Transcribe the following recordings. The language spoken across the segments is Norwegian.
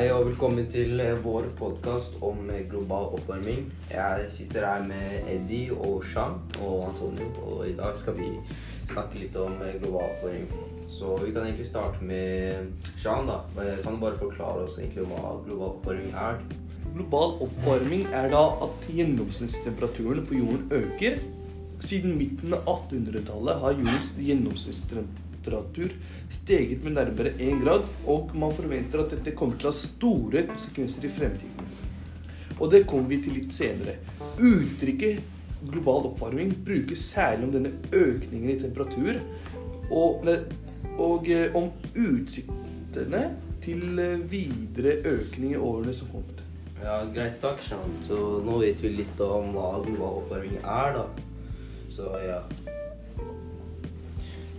Hei og velkommen til eh, vår podkast om eh, global oppvarming. Jeg sitter her med Eddie og Jean og Antonio, og i dag skal vi snakke litt om eh, global oppvarming. Så vi kan egentlig starte med Jean. da. Kan du bare forklare oss egentlig hva global oppvarming er? Global oppvarming er da at gjennomsnittstemperaturen på jorden øker. Siden midten av 1800-tallet har jordens gjennomsnittstemperatur steget med nærmere 1 grad, og man forventer at dette kommer til å ha store konsekvenser i fremtiden. Og det kommer vi til litt senere. Uttrykket global oppvarming brukes særlig om denne økningen i temperatur, og, og eh, om utsiktene til eh, videre økning i årene som kommer. Ja, Greit, takk, Sean. Så nå vet vi litt om hva global oppvarming er, da. Så ja.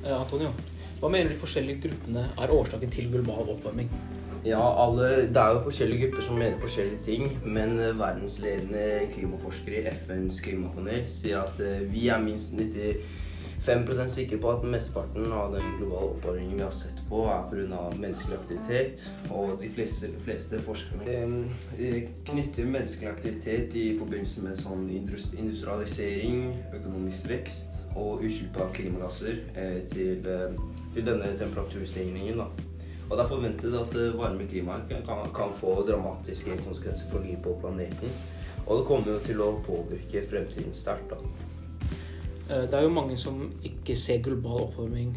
Eh, Antonio, hva mener de forskjellige gruppene er årsaken til global oppvarming? Ja, alle, Det er jo forskjellige grupper som mener forskjellige ting, men eh, verdensledende klimaforskere i FNs klimapanel sier at eh, vi er minst 95 sikre på at mesteparten av den globale oppvarmingen vi har sett på, er pga. menneskelig aktivitet. Og de fleste, fleste forskerne eh, knytter menneskelig aktivitet i forbindelse med sånn industrialisering, økonomisk vekst og utslipp av klimagasser eh, til, eh, til denne temperaturstigningen. da. Og det er forventet at det varme klimaet kan, kan få dramatiske konsekvenser for livet på planeten. Og det kommer jo til å påvirke fremtiden sterkt. Eh, Det er jo mange som ikke ser global oppvarming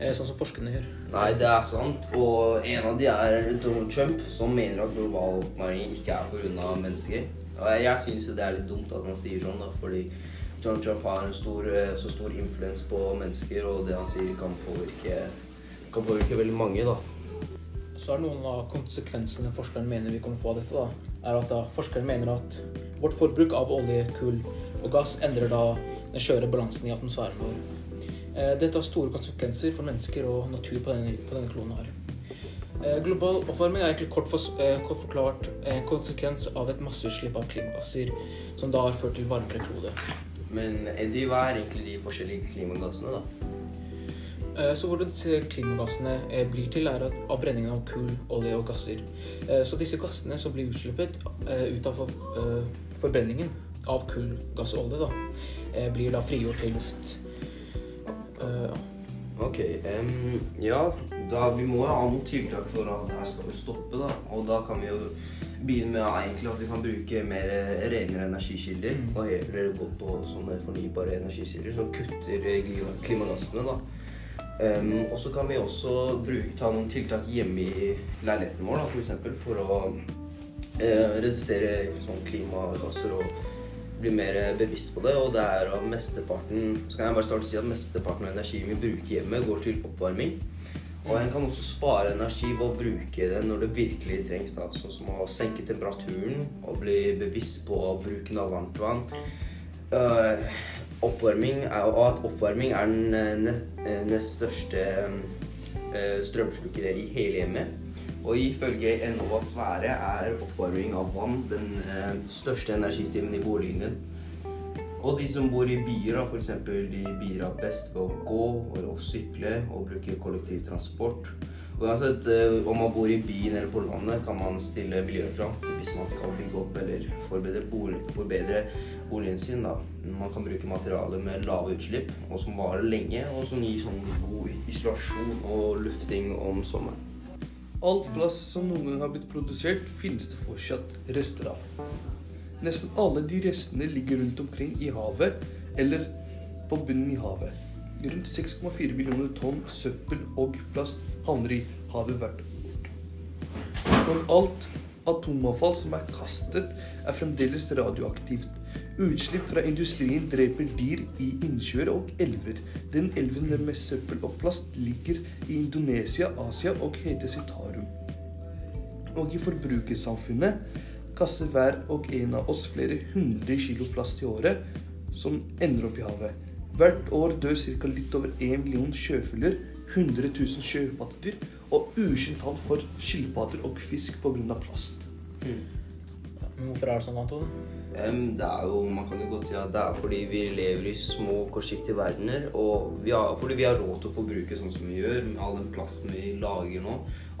eh, sånn som forskerne gjør. Nei, det er sant. Og en av de er Donald Trump, som mener at global oppvarming ikke er pga. mennesker. Og jeg, jeg syns jo det er litt dumt at han sier sånn, da, fordi Donald Trump har en stor, eh, så stor influens på mennesker, og det han sier kan påvirke, kan påvirke veldig mange, da. Så er noen av konsekvensene forskeren mener vi kommer få av dette, da, er at da forskeren mener at vårt forbruk av olje, kull og gass endrer da den skjøre balansen i atmosfæren vår. Eh, Dette har store konsekvenser for mennesker og natur på denne, på denne kloden her. Eh, Global oppvarming er egentlig kort, for, eh, kort forklart en konsekvens av et masseutslipp av klimagasser, som da har ført til varmere klode. Men Eddie, hva er egentlig de forskjellige klimagassene, da? Så hvordan klimagassene blir til, er at av brenningen av kull, olje og gasser. Så disse gassene som blir utslippet ut av for- forbrenningen av kull, gass og olje, da, eh, blir da frigjort til luft. Uh, Ok, Um, ja, da vi må jo ha noen tiltak for at det her skal stoppe, da. Og da kan vi jo begynne med egentlig at vi kan bruke mer renere energikilder. Mm. Og heller gå på sånne fornybare energikilder som kutter klimagassene, da. Um, og så kan vi også bruke, ta noen tiltak hjemme i leiligheten vår, da, for eksempel, for å uh, redusere sånn klimagasser og bli mer bevisst på det. Og det er at mesteparten så kan jeg bare starte å si at mesteparten av energien vi bruker hjemme, går til oppvarming. Og en kan også spare energi ved å bruke det når det virkelig trengs. da, Sånn som å senke temperaturen og bli bevisst på bruken av varmt vann. Øh, oppvarming er, og at oppvarming er den ne- eh, nest største strømslukere i hele hjemmet. Og ifølge Enovas sfære er oppvarming av vann den eh, største energitimen i boligen. Og de som bor i byer, f.eks. de bidrar best ved å gå og sykle og bruke kollektivtransport. Uansett eh, om man bor i byen eller på landet, kan man stille miljøkrav hvis man skal bygge opp eller forbedre, bolig, forbedre boligen sin. da. Man kan bruke materialer med lave utslipp, og som varer lenge, og som gir sånn god isolasjon og lufting om sommeren. Alt plast som noen gang har blitt produsert, finnes det fortsatt rester av. Nesten alle de restene ligger rundt omkring i havet eller på bunnen i havet. Rundt 6,4 millioner tonn søppel og plast havner i havet hvert år. Og alt atomavfall som er kastet, er fremdeles radioaktivt. Utslipp fra industrien dreper dyr i innsjøer og elver. Den elven med mest søppel og plast ligger i Indonesia, Asia og heter Sitarum. Og i forbrukersamfunnet kaster hver og en av oss flere hundre kilo plast i året som ender opp i havet. Hvert år dør ca. litt over 1 million sjøfugler, 100 000 sjøpattedyr og ukjent tall for skilpadder og fisk pga. plast. Men hvorfor er det sånn, Anton? Det er jo, Man kan jo godt si at det er fordi vi lever i små, kortsiktige verdener. Og vi har, fordi vi har råd til å forbruke sånn som vi gjør, med all den plasten vi lager nå.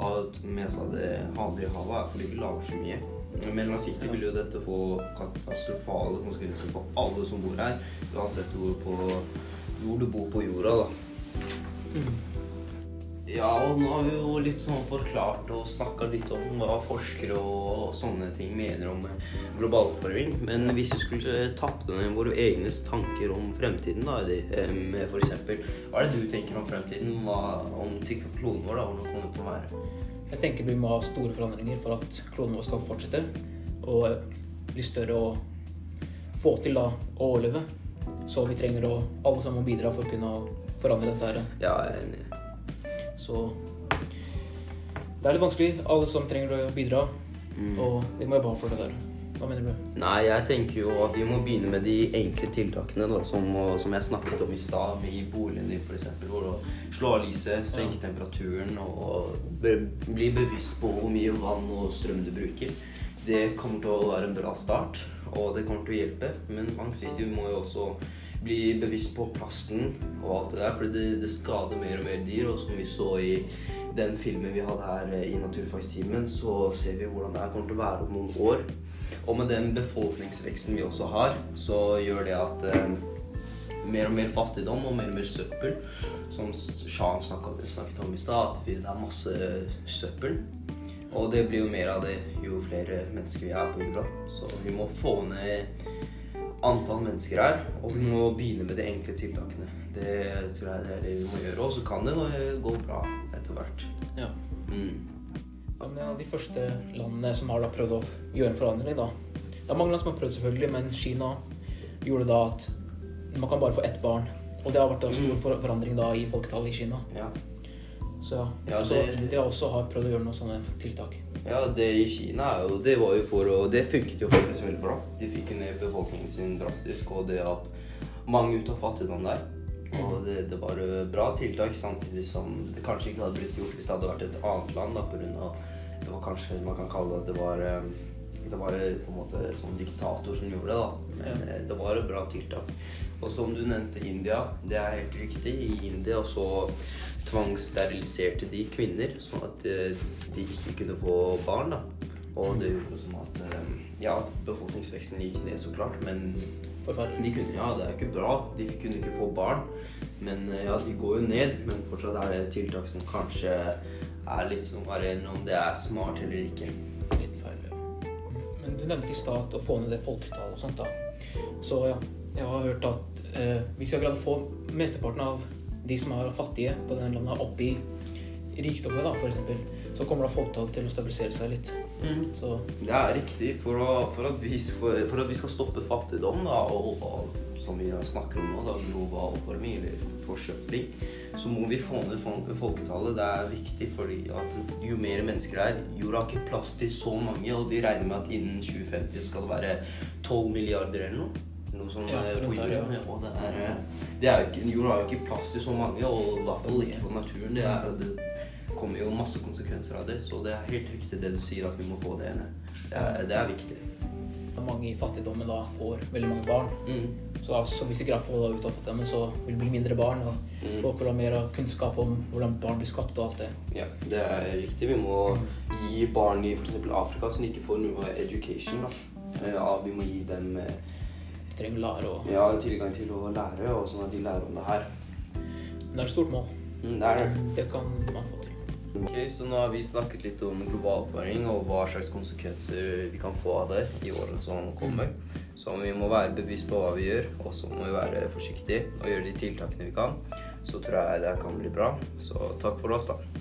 At mest av det i havet, er fordi vi lager så mye. Men langsiktig vil jo dette få katastrofale konsekvenser for alle som bor her. Uansett hvor, på, hvor du bor på jorda, da. Ja, og nå har vi jo litt sånn forklart og snakka litt om hva forskere og sånne ting mener om global oppvarming. Men hvis vi skulle tatt ned våre egne tanker om fremtiden, da, Eddie, f.eks. for eksempel Hva er det du tenker om fremtiden? Hva, om kloden vår, da? Hvordan kommer det til å være? Jeg tenker vi må ha store forandringer for at kloden vår skal fortsette og bli større og få til da å overleve. Så vi trenger å alle sammen bidra for å kunne forandre dette her. Ja, jeg er enig. Så det er litt vanskelig. Alle som trenger å bidra. Mm. Og vi må jobbe hardt for det der. Hva mener du? Nei, jeg tenker jo at vi må begynne med de enkle tiltakene da, som, som jeg snakket om i stad, i boligen din f.eks. Hvor å slå av lyset, senke temperaturen og be, bli bevisst på hvor mye vann og strøm du bruker. Det kommer til å være en bra start, og det kommer til å hjelpe. Men langsiktig må jo også bli bevisst på plasten og alt det der, for det, det skader mer og mer dyr. Og som vi så i den filmen vi hadde her eh, i Naturfagstimen, så ser vi hvordan det her kommer til å være om noen år. Og med den befolkningsveksten vi også har, så gjør det at eh, mer og mer fattigdom og mer og mer søppel, som Shan snakket, om i stad, at det er masse søppel. Og det blir jo mer av det jo flere mennesker vi er på jorda. Så vi må få ned antall mennesker her, og vi må begynne med de enkle tiltakene. Det tror jeg det er det vi må gjøre, og så kan det gå bra etter hvert. Ja. Mm. Ja, men en av de første landene som har prøvd å gjøre en forandring, da. Det er mange land som har prøvd, selvfølgelig, men Kina gjorde da at man kan bare få ett barn. Og det har vært en stor Mm. for forandring da i folketallet i Kina. Ja. Så ja. Ja, så det- India også har prøvd å gjøre noen sånne tiltak. Ja, det i Kina er jo Det var jo for å Det funket jo faktisk veldig bra. De fikk ned befolkningen sin drastisk, og det hjalp mange ut av fattigdom der. Og det, det var eh, bra tiltak, samtidig som det kanskje ikke hadde blitt gjort hvis det hadde vært et annet land. da, på grunn av, Det var kanskje Man kan kalle det at det var eh, Det var på en måte sånn diktator som gjorde det, da. Men Ja. eh, det var et bra tiltak. Og som du nevnte India, det er helt riktig. I India så tvangssteriliserte de kvinner, sånn at eh, de ikke kunne få barn. da. Og det gjorde som at eh, Ja, befolkningsveksten gikk ned, så klart, men de kunne, ja, det er ikke bra. De kunne ikke få barn. Men ja, de går jo ned. Men fortsatt er det tiltak som kanskje er litt sånn varierende om det er smart eller ikke. Nevnte i stad å få ned det folketallet og sånt, da. Så ja, jeg har hørt at eh, vi skal greie å få mesteparten av de som er fattige på denne landet, opp i rikdommen, da, eksempel, så kommer da folketallet til å stabilisere seg litt. Så Det er riktig. For, å, for, at vi, for, for at vi skal stoppe fattigdom, da, og, og snakker om nå, da, global oppvarming eller forsøpling, så må vi få ned folketallet. Det er viktig fordi at jo mer mennesker det er Jorda har ikke plass til så mange, og de regner med at innen 2050 skal det være 12 milliarder eller noe. Noe sånt Ja, eh, på jorda. ja. Og det er, eh, det er ikke, jorda har jo ikke plass til så mange, og i hvert fall ikke for naturen. Det, er, det kommer jo masse konsekvenser av det, så det er helt riktig det du sier, at vi må få det ned. Det er, det er viktig. mange i fattigdommen da får veldig mange barn. Mm. Så altså, hvis ikke greier å få det ut av fattigdommen, så vil det bli mindre barn. Og Mm. folk vil ha mer kunnskap om hvordan barn blir skapt og alt det. Ja, det er riktig. Vi må gi barn i f.eks. Afrika som ikke får noe education, da. Eh, Ja, vi må gi dem eh, De trenger lære og ja, tilgang til å lære, og sånn at de lærer om det her. Men det er et stort mål. Mm, det er det. Det kan man få til. Ok, Så nå har vi snakket litt om global oppvarming og hva slags konsekvenser vi kan få av det i året som kommer. Så vi må være bevisst på hva vi gjør, og så må vi være forsiktige og gjøre de tiltakene vi kan. Så tror jeg det kan bli bra. Så takk for oss, da.